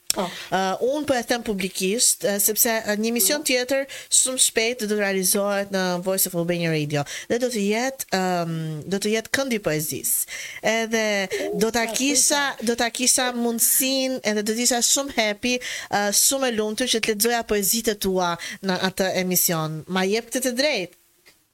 Po. Uh, unë po e them publikisht, uh, sepse uh, një emision mm. tjetër shumë shpejt do të realizohet në Voice of Albania Radio. Dhe do të jetë um, do të jetë këndi i poezisë. Edhe do ta kisha, do ta kisha mundësin, edhe do të isha shumë happy, uh, shumë e lumtur që të lexoja poezitë e tua në atë emision. Ma jep këtë të drejtë.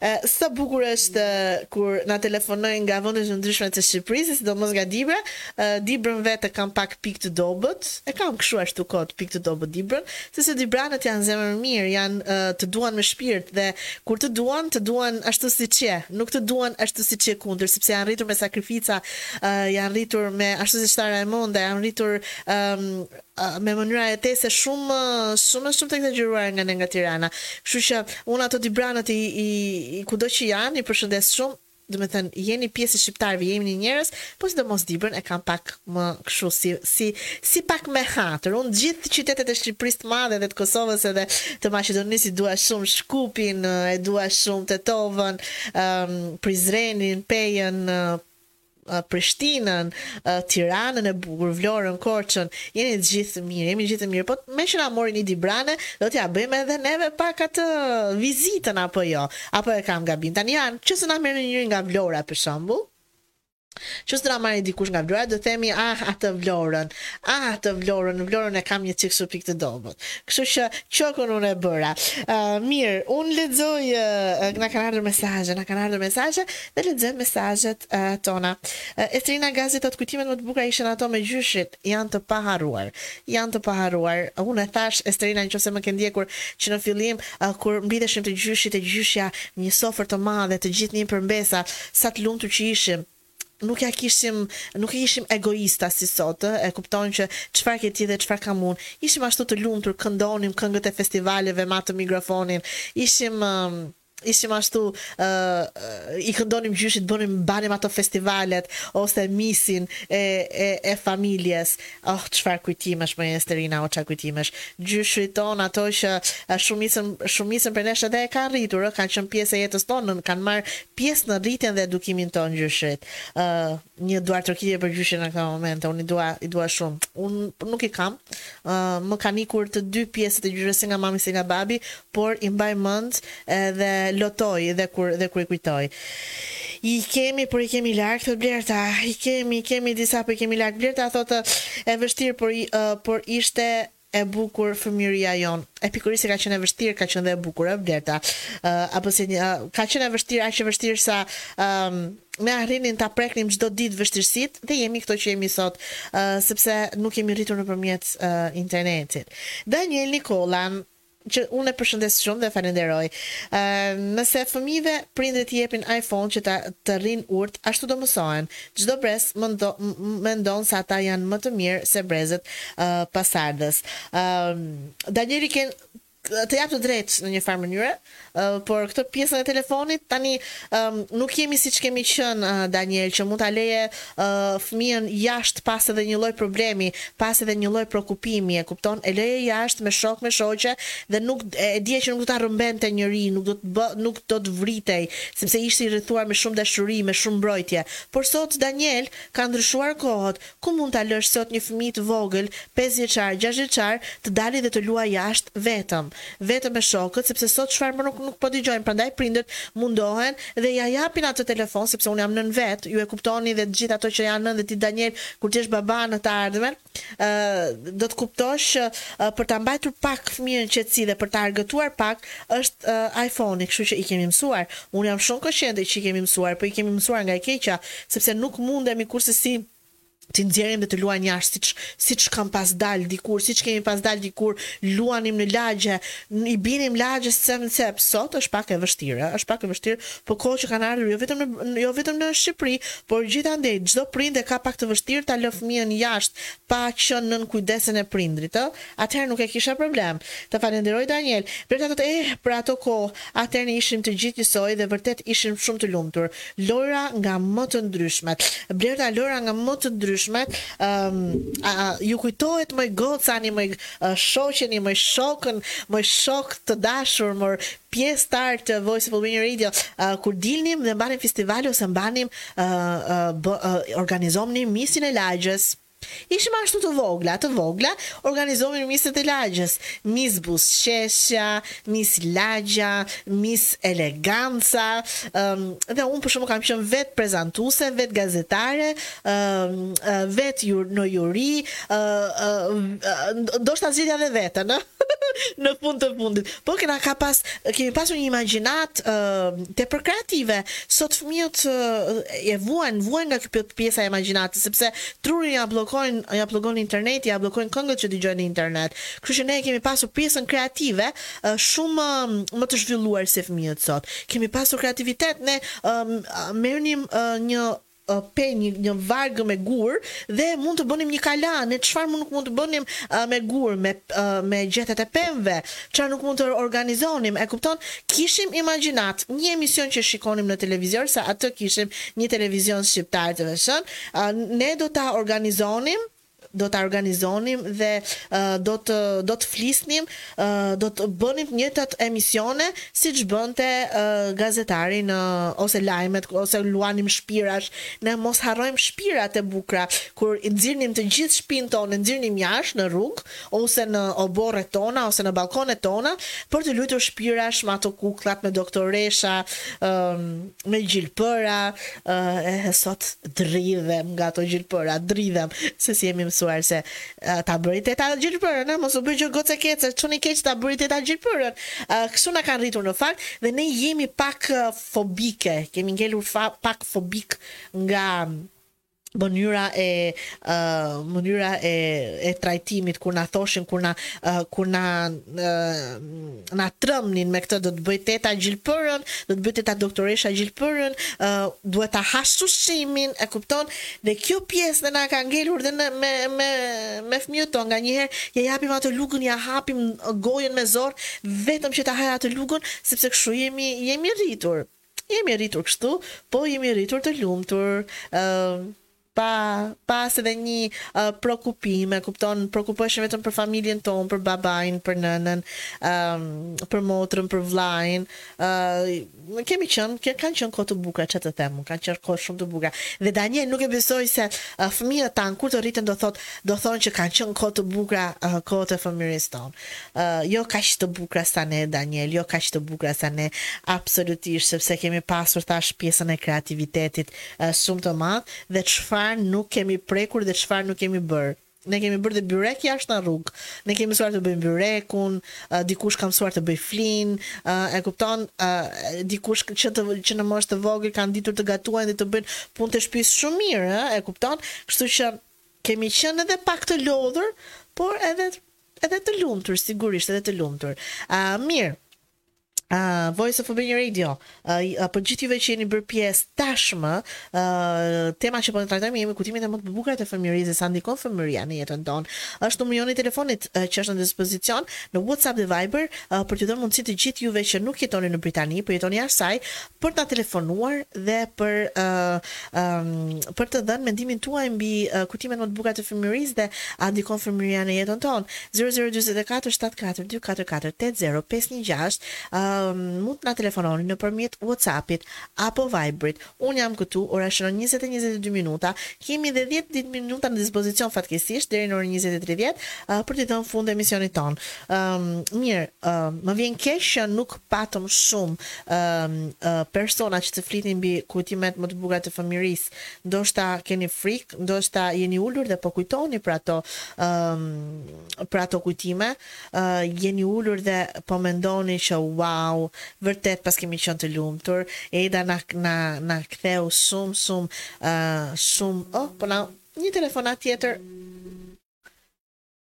Sa bukur është kur na telefonojnë nga vende të ndryshme të Shqipërisë, e sidomos nga Dibra. Dibrën vetë e kam pak pikë të dobët. E kam kështu ashtu kot pikë të dobët Dibrën, sepse dibranët janë zemërmirë, janë të duan me shpirt dhe kur të duan, të duan ashtu siç je. Nuk të duan ashtu siç je kundër, sepse janë rritur me sakrifica, janë rritur me ashtu siç tha Rajmonda, janë rritur me mënyra jetese shumë shumë e shumë të ekzagjeruara nga ne nga Tirana. Kështu që unë ato dibranët i i kudo që janë i përshëndes shumë, domethënë jeni pjesë e shqiptarëve, jemi një, njerëz, po sidomos Dibrën e kam pak më kështu si si si pak me hatër. Unë të gjithë qytetet e Shqipërisë të Madhe dhe të Kosovës edhe të Maqedonisë i dua shumë, Shkupin e dua shumë, Tetovën, Prizrenin, Pejën, Prishtinën, Tiranën e bukur, Vlorën, Korçën, jeni të gjithë të mirë, jemi të gjithë të mirë, po me që na mori një dibrane, do t'ia bëjmë edhe neve pak atë vizitën apo jo, apo e kam gabim, tani ja, në qoftë se na merr njëri nga Vlora për shembull, në qoftë se na merr dikush nga Vlora, do themi ah atë Vlorën, ah atë Vlorën, se Vlorën e kam një çikë si pikë të dobët. Kështu që qokën unë e bëra. Uh, mirë, unë lexoj, uh, na kanë ardhur mesazhe, na kanë ardhur mesazhe, dhe lexoj mesazhet tona. Esterina Gazi thotë kujtimet më të bukura ishin ato me gjyshit, janë të paharruar. Janë të paharruar. Unë e thashë Esterina nëqofse më ke ndjekur që në fillim kur mblidheshim te gjyshi e gjyshja në një sofër të madhe të gjithë nipër mbesa sa të lumtur që ishim nuk ja kishim nuk ishim egoista si sot ë e kupton që çfarë ke ti dhe çfarë kam unë ishim ashtu të lumtur këndonim këngët e festivaleve me atë mikrofonin ishim ishim ashtu ë i këndonim gjyshit bënim banim ato festivalet ose misin e e e familjes oh çfarë kujtimesh moj Esterina oh ça kujtimesh gjyshërit tanë ata që shumicën shumicën prej nesh edhe na kanë rritur ë kanë qenë pjesë e jetës tonë kanë marrë pjesë në rritjen dhe edukimin tonë gjyshërit ë Një duartrokitje për gjyshërit në këto momente, unë i dua, i dua shumë. Unë nuk i kam. Ë më kanë ikur të dy pjesët e gjyshërve si nga mami si nga babi, por i mbaj mend edhe lotoj dhe kur dhe kur i kujtoj. I kemi, por i kemi larg, thotë Blerta. I kemi, i kemi disa, po i kemi larg. Blerta thotë, e vështirë, por i, ë, por ishte E bukur fëmijëria jonë. E pikërisht se ka qenë e vështirë, ka qenë dhe e bukur ë Blerta. Ë apo se një ka qenë e vështirë, aq e vështirë sa ë ne arrinim ta preknim çdo ditë vështirësitë dhe jemi këto që jemi sot ë sepse nuk jemi rritur nëpërmjet ë internetit. Daniel Nikolla, që unë e përshëndes shumë dhe falenderoj. Nëse fëmijëve prindërit i japin iPhone që të rrinë urtë, ashtu do mësohen. Çdo brez mendon se ata janë më të mirë se brezët pasardhës. Danieli të jap të drejtë në një farë mënyre, Për këtë pjesën e telefonit, tani nuk jemi siç kemi qenë Daniel që mund ta leje fëmijën jashtë pa asnjë lloj problemi, pa asnjë lloj preokupimi, e kupton? E leje jashtë me shok, me shoqe dhe e dije që nuk do ta rrëmbente njeri, nuk do të bë, nuk do të vritej, sepse ishte i rrethuar me shumë dashuri, me shumë mbrojtje. Por sot Daniel kanë ndryshuar kohët, Ku mund ta lësh sot një fëmijë të vogël, pesë vjeçar, gjashtë vjeçar, të dali dhe të luajë jashtë vetëm? Vetëm me shokët, sepse sot çfarë më nuk nuk po dëgjojmë, prandaj prindërt mundohen dhe ja japin atë telefon, sepse unë jam nënë vetë, ju e kuptoni dhe të gjithë ato që janë nënë dhe ti Daniel kur të jesh baba në të ardhmen, ë, do të kuptosh që për ta mbajtur pak fëmijën në qetësi dhe për ta argëtuar pak është iPhone-i, kështu që i kemi mësuar. Unë jam shumë koshiente që i kemi mësuar, po i kemi mësuar nga e keqja, sepse nuk mundemi kursesi t'i nxjerrim dhe të luajnë jashtë siç siç kam pas dalë dikur siç kemi pas dalë dikur luanim në lagje i binim lagjes cep cep sot është pak e vështirë ë është pak e vështirë po kohë që kanë ardhur jo vetëm në jo vetëm në Shqipëri por gjithandej çdo prind e ka pak të vështirë ta lërë fëmijën jashtë pa qenë nën kujdesen e prindrit ë atëherë nuk e kisha problem të falenderoj Daniel Berta thotë eh për ato kohë atëherë ne ishim të gjithë njësoj dhe vërtet ishim shumë të lumtur Lojra nga më të ndryshmet. Blerta lojra nga më të ndryshmet ëm a ju kujtohet moj goca moj shoqe moj shokën moj shokë të dashur moj pjesëtar të Voice of Albania Radio kur dilnim dhe mbanim festivale ose mbanim ë ë bë organizonim misin e lagjes Ishim ashtu të vogla, të vogla, organizonim miset e lagjes, mis buzëqeshja, mis lagja, mis eleganca, ëm, dhe unë për shembull kam qenë vetë prezantuse, vetë gazetare, ëm, vetë ju, në juri, ë, ë, ë, ndoshta zgjidhja dhe veten, ë, në fund të fundit. Po kena ka pas, kemi pasur një imagjinatë ë tepër kreative. Sot fëmijët e vuajnë, vuajnë nga kjo pjesa e imagjinatës, sepse Trurin ja bllokojnë, ja bllokon interneti, ja bllokojnë këngët që dëgjojnë në internet. Kështu që ne e kemi pasur pjesën kreative shumë më të zhvilluar se fëmijët sot. Kemi pasur kreativitet ne merrnim një pe një një varkë me gurë dhe mund të bënim një kala, ne çfarë nuk mund të bënim me gurë, me me gjethet e pemëve, çfarë nuk mund të organizonim, e kupton? Kishim imagjinatë, një emision që shikonim në televizior, se atë kishim një televizion shqiptar TVSH-në, Ne do ta organizonim, do ta organizonim dhe do të do të flisnim, do të bënim të njëjtat emisione siç bënte gazetari në ose lajmet ose luanim shpiash, ne mos harrojmë shpiat e bukura kur i nxirrnim të gjithë shpinë tonë e nxirrnim jashtë në rrugë ose në oborret tona ose në ballkonet tona për të luajtur shpiash me ato kukllat me doktoresha, me gjilpëra eh sot dridhem nga ato gjilpëra dridhem se si jemi mësuar se eh, ta bëri teta gjilpërën eh, mos u bëj gocë e keqe çun i keq ta bëri teta gjilpërën eh, kështu na kanë rritur në fakt dhe ne jemi pak eh, fobike kemi ngelur fa, pak fobik nga mënyra e mënyra e e trajtimit kur na thoshin kur na kur na na trëmnin me këtë do të bëjë teta gjilpërën do të bëjë teta doktoresha gjilpërën duhet ta hash sushimin e kupton dhe kjo pjesë dhe na ka ngelur dhe ne, me me me fëmijët tonë nganjëherë ja japim atë lugën ja hapim gojën me zor vetëm që ta hajë atë lugën sepse kështu jemi jemi rritur Jemi rritur kështu, po jemi rritur të lumtur, ë pa pa asnjë uh, preokupim, e kupton, preokupoheshim vetëm për familjen tonë, për babain, për nënën, um, për motrën, për vllain. Uh, kemi qenë, ke, kanë qenë kohë të bukura, çfarë të them, kanë qenë kohë shumë të bukura. Dhe Daniel nuk e besoj se uh, fëmijët tanë kur të rriten do thotë, do thonë që kanë qenë kohë të bukura uh, kohët e fëmijërisë tonë. Jo kaq të bukura sa ne Daniel, jo kaq të bukura sa ne absolutisht sepse kemi pasur tash pjesën e kreativitetit shumë të madh dhe çfarë nuk kemi prekur dhe çfarë nuk kemi bërë. Ne kemi bërë dhe byrek jashtë në rrugë. Ne kemi mësuar të bëjmë byrekun, dikush ka mësuar të bëjë flinë, e kupton, dikush që të që në moshë të vogël kanë ditur të gatuajnë dhe të bëjnë punë të shtëpisë shumë mirë, e kupton? Kështu që kemi qenë edhe pak të lodhur, por edhe Edhe të lumtur, sigurisht edhe të lumtur. Ë uh, mirë. Uh, Voice of Albania Radio, uh, për gjithë juve që jeni bërë pjesë tashmë, uh, tema që po të trajtojmë jemi kujtimet e më të bukura të fëmijërisë dhe sa ndikon fëmijëria në jetën tonë. Është numri i telefonit uh, që është në dispozicion në WhatsApp dhe Viber uh, për të dhënë mundësi të gjithë juve që nuk jetoni në Britani, por jetoni jashtë saj, për të na telefonuar dhe për për të dhënë mendimin tuaj mbi kujtimet më të bukura të fëmijërisë dhe a ndikon fëmijëria në jetën tonë. Zero zero dyzet e katër shtatë katër dy katër katër tetë zero pesë një gjashtë mund të na telefononi nëpërmjet WhatsApp-it apo Viber-it. Unë jam këtu, ora shënon njëzet e njëzet e dy minuta. Kemi dhe dhjetë minuta në dispozicion fatkeqësisht deri në orën njëzet e tridhjetë për t'i dhënë fund emisionit tonë. Mirë, më vjen keq që nuk patëm shumë persona që të flitnin mbi kujtimet më të bukura të fëmijërisë. Ndoshta keni frikë, ndoshta jeni ulur dhe po kujtoni për ato për ato kujtime, jeni ulur dhe po mendoni që wow, vërtet paskemi qenë të lumtur. Eda na na na ktheu shumë shumë shumë, oh, po na një telefonat tjetër.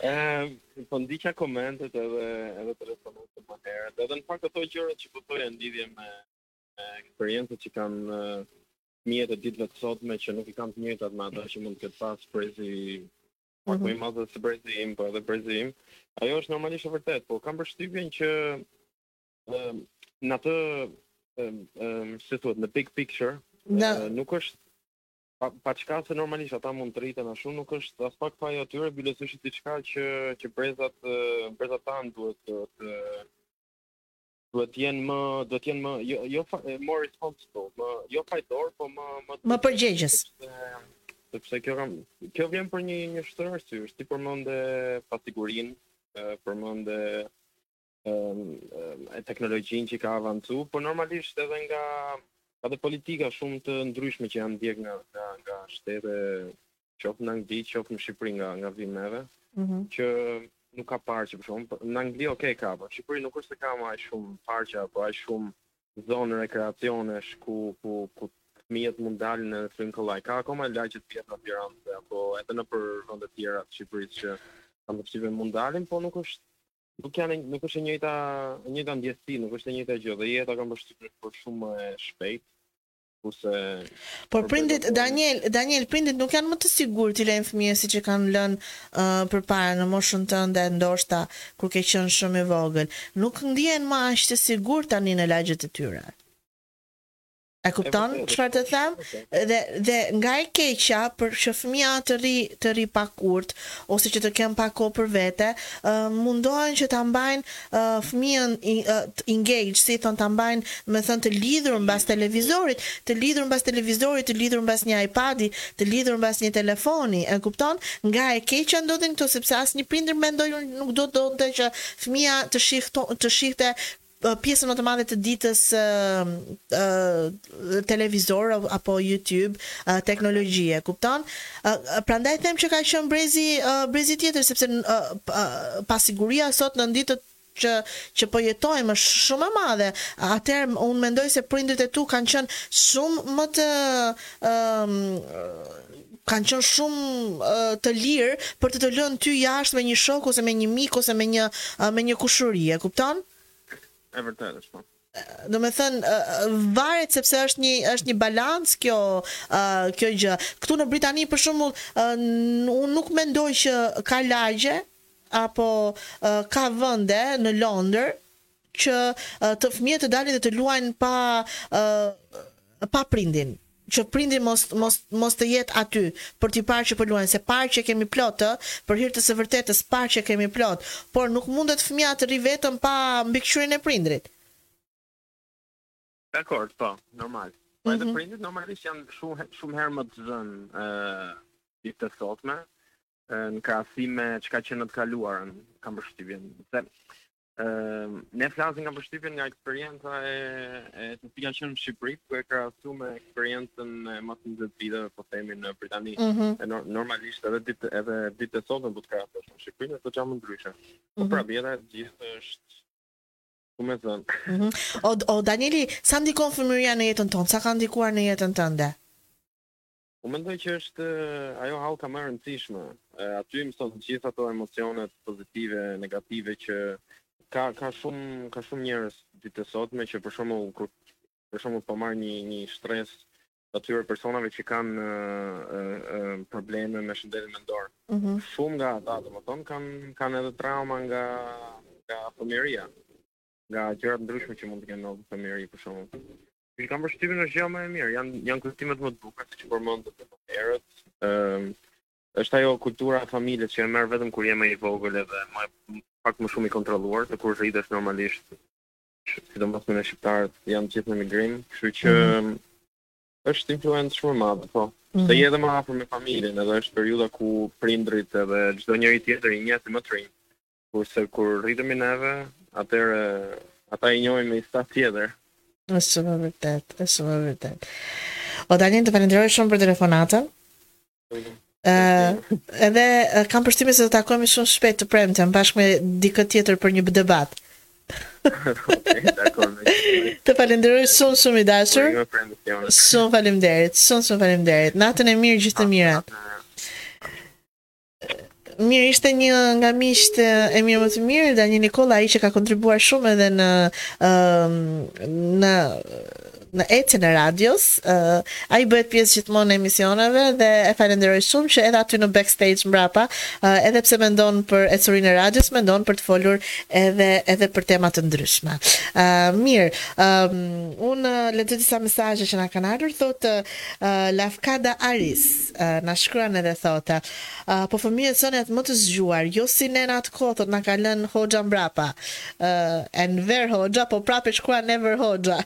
Ehm, po ndiqa komentet edhe edhe telefonatat më herët. Edhe në fakt ato gjëra që po thoje në lidhje me eksperiencët që kanë fëmijët e ditëve të sotme që nuk i kanë të njëjtat me ato që mund të ketë pas brezi pak mhm. më i madh se brezi im, po edhe brezi im. Ajo është normalisht e vërtetë, po kam përshtypjen që ehm, në atë ehm, ehm, si thuhet në big picture, në... nuk është Paçka se normalisht ata mund të rriten ashtu nuk është aspak faji i atyre biles është diçka që që brezat brezat tanë duhet të të duhet të jenë më duhet të jenë më jo jo fa, more responsible, më jo fajtor, po më më më përgjegjës. Sepse kjo kam kjo vjen për një një sërë arsyesh, ti përmende pasigurinë, përmende e teknologjinë që ka avancu, por normalisht edhe nga dhe politika shumë të ndryshme që janë ndjek nga nga nga shtete qoftë në Angli, qoftë në Shqipëri nga nga vijmë ne, mm -hmm. që nuk ka parqe për shembull, po, në Angli ok ka, po në Shqipëri nuk është se ka më aq shumë parqe apo aq shumë zonë rekreacionesh ku ku ku fëmijët mund dalin në rrugë kollaj. Ka akoma lagje të vjetra të Tiranës apo edhe nëpër vende të tjera të Shqipërisë që kanë mundësi mund dalin, po nuk është nuk janë nuk është e njëjta e njëjta ndjesi, nuk është e njëjta gjë dhe jeta kam përshtypjen po shumë më e shpejtë. Kurse Por prindit Daniel, Daniel prindit nuk janë më të sigurt t'i lejnë fëmijët siç i kanë lënë uh, përpara në moshën tënde, ndoshta kur ke qenë shumë i vogël. Nuk ndjehen më aq të sigurt tani në lagjet e tyre. E kupton çfarë të them? Dhe dhe nga e keqja për që fëmija të rri të rri pak urt ose që të ken pak kohë për vete, uh, mundohen që ta mbajnë uh, fëmijën uh, engaged, si thon ta mbajnë, me thën të lidhur mbas televizorit, të lidhur mbas televizorit, të lidhur mbas një iPadi, të lidhur mbas një telefoni. E kupton? Nga e keqja ndodhin këto sepse asnjë prind mendoj nuk do donte që fëmija të shihte të shihte pjesën më të madhe të ditës televizor apo YouTube, teknologji e kupton. Prandaj them që ka qenë brezi brezi tjetër sepse pasiguria sot në ditët që që po jetojmë është shumë e madhe. Atëherë unë mendoj se prindërit e tu kanë qenë shumë më të kanë qenë shumë të lirë për të të lënë ty jashtë me një shok ose me një mik ose me një me një kushëri, e kupton? E vërtetë është po. Do me thënë, varet sepse është një, është një balancë kjo, uh, kjo gjë. Këtu në Britani, për shembull, uh, unë nuk mendoj që ka lagje, apo uh, ka vende në Londër, që të fëmijët të dalin dhe të luajnë pa pa prindin që prindi mos mos mos të jetë aty për t'i parë që po luajnë se parqe kemi plot ë për hir të së vërtetës parqe kemi plot por nuk mundet fëmija të rri vetëm pa mbikëqyrjen e prindrit Dakor, po, normal. Po edhe mm -hmm. prindit normalisht janë shumë shumë herë më të zën ë uh, ditët e sotme në krahasim me ç'ka qenë të kaluarën kam përshtypjen. Se ne flasim nga përshtypjen nga eksperienca e, e tillë ka qenë në Shqipëri, ku e krahasu me eksperiencën e mbas njëzet viteve, po themi në Britani, mm -hmm. e no, normalisht edhe dit, edhe ditët e sotme do të krahasosh në Shqipëri, është gjë më ndryshe. Mm -hmm. Po mhm. pra jeta gjithë është shumë e zënë. Mm -hmm. o, o, Danieli, sa ndikon fëmijëria në jetën tonë? Sa ka ndikuar në jetën tënde? Unë mendoj që është ajo hallka më e rëndësishme. Aty mëson të gjitha ato emocionet pozitive, negative që ka ka shumë ka shumë njerëz ditët e sotme që për shembull kur për shembull po marr një një shtresë të atyre personave që kanë uh, uh, probleme me shëndetin mendor. Mm -hmm. Shumë nga ata, domethënë, kanë kanë edhe trauma nga nga fëmijëria, nga gjëra të ndryshme që mund të kenë në fëmijëri për shembull. Unë kam përshtypjen është gjëja më e mirë, janë janë kujtimet më të bukura siç përmendët më herët. Ëm ehm, është ajo kultura e familjes që e merr vetëm kur je më i vogël edhe më pak më shumë i kontrolluar, se kur rritesh normalisht. Sidomos me shqiptarët janë të gjithë në migrim, kështu që mm -hmm. është influencë shumë e madhe, po. Mm -hmm. Se je edhe më afër me familjen, edhe është periudha ku prindërit edhe çdo njeri tjetër i njeh më të rinj. Kurse kur rritemi neve, atëherë ata i njohim në një stad tjetër. Është shumë e vërtetë, është shumë e vërtetë. O Dalin, të falenderoj shumë për telefonatën. Uh, edhe uh, kam përshtypjen se do të takohemi shumë shpejt të premten bashkë me dikë tjetër për një debat. Të falenderoj shumë shumë i dashur. Shumë faleminderit, shumë shumë faleminderit. Natën e mirë, gjithë të mirat. Mirë, ishte një nga miqtë e mirë më të mirë, Daniel Nikola, ai që ka kontribuar shumë edhe në ëm në në ecjen e radios, uh, ai bëhet pjesë gjithmonë e emisioneve dhe e falenderoj shumë që edhe aty në backstage mbrapa, uh, edhe pse mendon për ecurinë e radios, mendon për të folur edhe edhe për tema të ndryshme. Uh, mirë, um, unë lexoj disa mesazhe që na kanë ardhur, thotë uh, Lafkada Aris. Na shkruan edhe thotë, Po fëmijët sot janë më të zgjuar, jo si ne në atë kohë, thotë na ka lënë Hoxha mbrapa. Enver Hoxha, po prapë e shkruan Never Hoxha.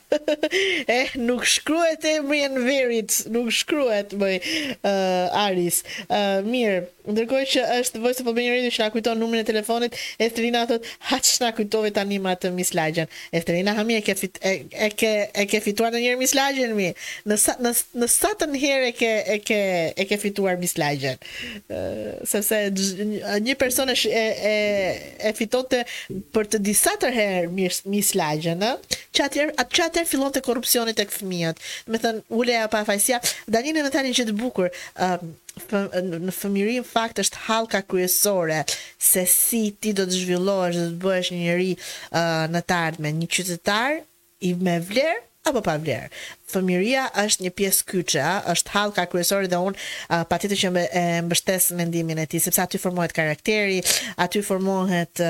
eh, nuk shkruhet emri i Enverit, nuk shkruhet, bëj, uh, Aris. Uh, mirë, ndërkohë që është Voice of Albania Radio që na kujton numrin e telefonit, Estrina thotë, ha ç'na kujtove tani me atë Miss Lagjen. Estrina hëmi e ke e ke e ke fituar ndonjëherë Miss Lagjen hëmi në sa në në satën herë e ke e ke e ke fituar Miss Lagjen sepse një person e e e fitonte për të disatën herë Miss Lagjen ë që atë atë që atëherë fillonte korrupsioni tek fëmijët domethënë ulej pafajësia Danina më tha një gjë të bukur fëmijëria në fakt është hallka kryesore se si ti do të zhvillohesh dhe do të bëhesh një njeri në të ardhmen, një qytetar i me vlerë apo pa vlerë. Fëmijëria është një pjesë kyçe, ëh, është hallka kryesore dhe unë patjetër që e mbështes mendimin e tij, sepse aty formohet karakteri, aty formohet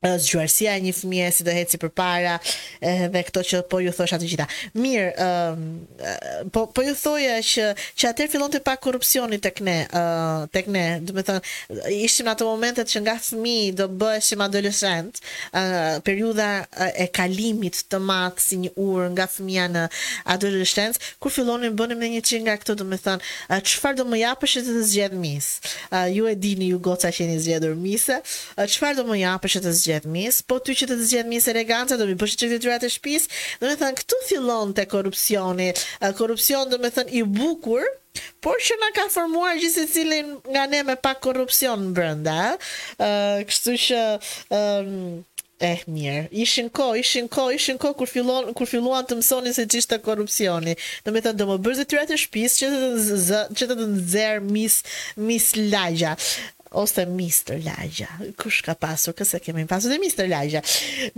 zgjuarsia e një fëmije si do eci përpara dhe këto që po ju thosha të gjitha. Mirë, ë po po ju thoja që që atë fillonte pak korrupsioni tek ne, ë tek ne, domethënë ishim në ato momentet që nga fëmijë do bëheshim adoleshent, ë periudha e kalimit të madh si një urë nga fëmija në adoleshencë, kur fillonim bënim ne një çik nga këto, domethënë çfarë do më japësh që të të zgjedh mis. Ë ju e dini ju goca që jeni zgjedhur mise, Çfarë do më japësh që të zgjedh mis? Po ty që të të zgjedh mis eleganca do mi bësh çik detyrat e shpis? Domethënë këtu fillonte korrupsioni, korrupsion domethënë i bukur, por që na ka formuar gjithsecilin nga ne me pak korrupsion brenda ë, kështu që ë Eh mirë, ishin kohë, ishin kohë, ishin kohë kur fillon kur filluan të mësonin se ç'ishte korrupsioni. Domethënë do më bësh detyrat e shpis që të të që të të nxjerr mis mis lagja. Ose Mister Lagja. Kush ka pasur kë se kemi pasur dhe Mister Lagja.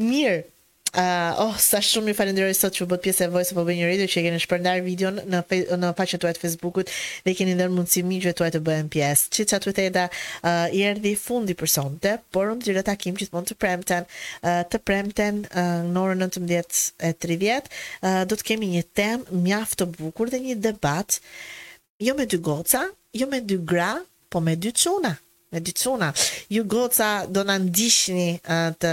Mirë. Uh, oh, sa shumë ju falenderoj sot që u bëtë pjesë e Voice of Albania Radio që e keni shpërndarë videon në fe, në faqen tuaj të Facebookut dhe keni dhënë mundësi miqve tuaj të bëhen pjesë. Chit Chat with Eda uh, i erdhi fundi për sonte, por unë ju lë takim gjithmonë të premten, uh, të premten uh, në orën 19:30 uh, do të kemi një temë mjaft të bukur dhe një debat Jo me dy goca, jo me dy gra, po me dy çuna, me dy çuna. Ju goca do na ndiqni të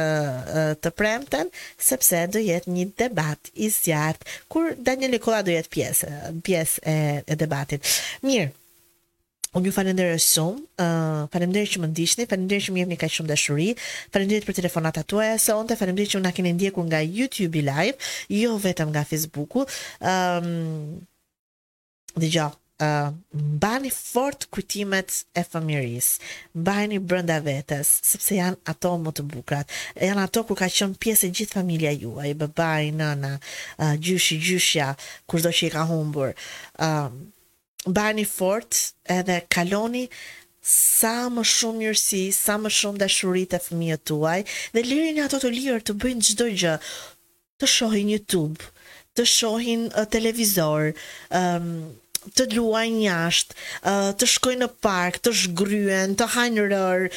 të premten sepse do jetë një debat i zjarrtë kur Daniel Nikolla do jetë pjesë pjesë e e debatit. Mirë. Unë ju falenderoj shumë. Ë uh, faleminderit që më ndiqni, faleminderit që më jepni kaq shumë dashuri, faleminderit për telefonatat tuaja sonte, faleminderit që na keni ndjekur nga YouTube Live, jo vetëm nga Facebooku. Ëm um, Dëgjo, ë mbani fort kujtimet e fëmijërisë. Mbajeni brenda vetes, sepse janë ato më të bukrat. Janë ato ku ka qenë pjesë e gjithë familja juaj, babai, nëna, ë gjyshi, gjyshja, kushdo që i ka humbur. ë Mbajeni fort edhe kaloni sa më shumë mirësi, sa më shumë dashuri te fëmijët tuaj dhe lirini ato të lirë të bëjnë çdo gjë. të shohin YouTube, të shohin televizor, të luajnë jashtë, të shkojnë në park, të zhgryen, të hanë rërë,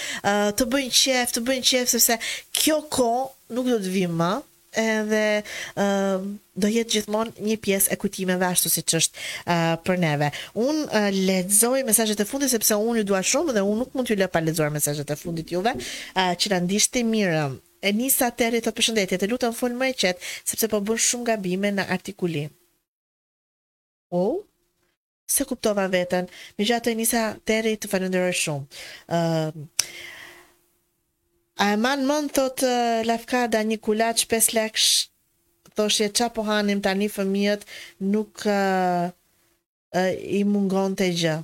të bëjnë qef, të bëjnë qef, sepse kjo kohë nuk do të vijë më, edhe do jetë gjithmon një pjesë e kujtimeve ashtu siç është për neve. Unë uh, lexoj mesazhet e fundit sepse unë ju dua shumë dhe unë nuk mund t'ju lë pa lexuar mesazhet e fundit juve që na ndiqni të mirë Enisa Terri thotë përshëndetje të lutem fol më e qetë sepse po bën shumë gabime në artikulim. O, s'e kuptova veten. Megjithatë Enisa Terri të falënderoj shumë. Ë A e mban mend thotë Lefkada një kulaç pesë lekësh thoshje ça po hanim tani fëmijët nuk u mungonte gjë.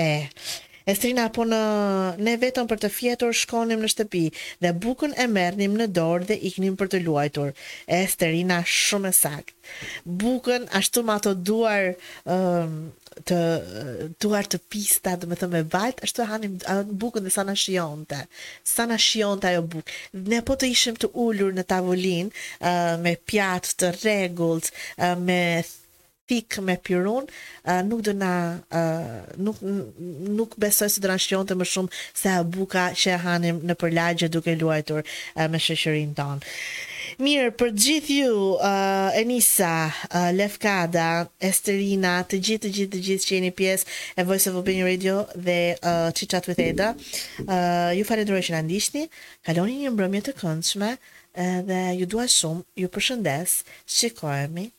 E, Esterina, po ne vetëm për të fjetur shkonim në shtëpi dhe bukën e merrnim në dorë dhe iknim për të luajtur. E, Esterina, shumë e saktë. Bukën ashtu me ato duar um, të duar të pista, do të them me baltë, ashtu e hanim bukën dhe sa na shijonte. Sa na shijonte ajo bukë. Ne po të ishim të ulur në tavolinë uh, me pjatë të rregullt, uh, me thikë me pirun nuk do na nuk nuk besoj se do na shijonte më shumë se ajo buka që e hanim nëpër lagje duke luajtur me shoqërinë tonë. Mirë, për të gjithë ju, Enisa, Lefkada, Esterina, të gjithë, të gjithë, të gjithë që jeni pjesë e Voice of Albania Radio dhe Chit Chat with Eda, ju falenderoj që na ndiqni. Kaloni një mbrëmje të këndshme dhe ju dua shumë. Ju përshëndes. Shikohemi.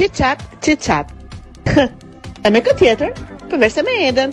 Chit chat, chit chat. E me kë tjetër, përveçse me Eden.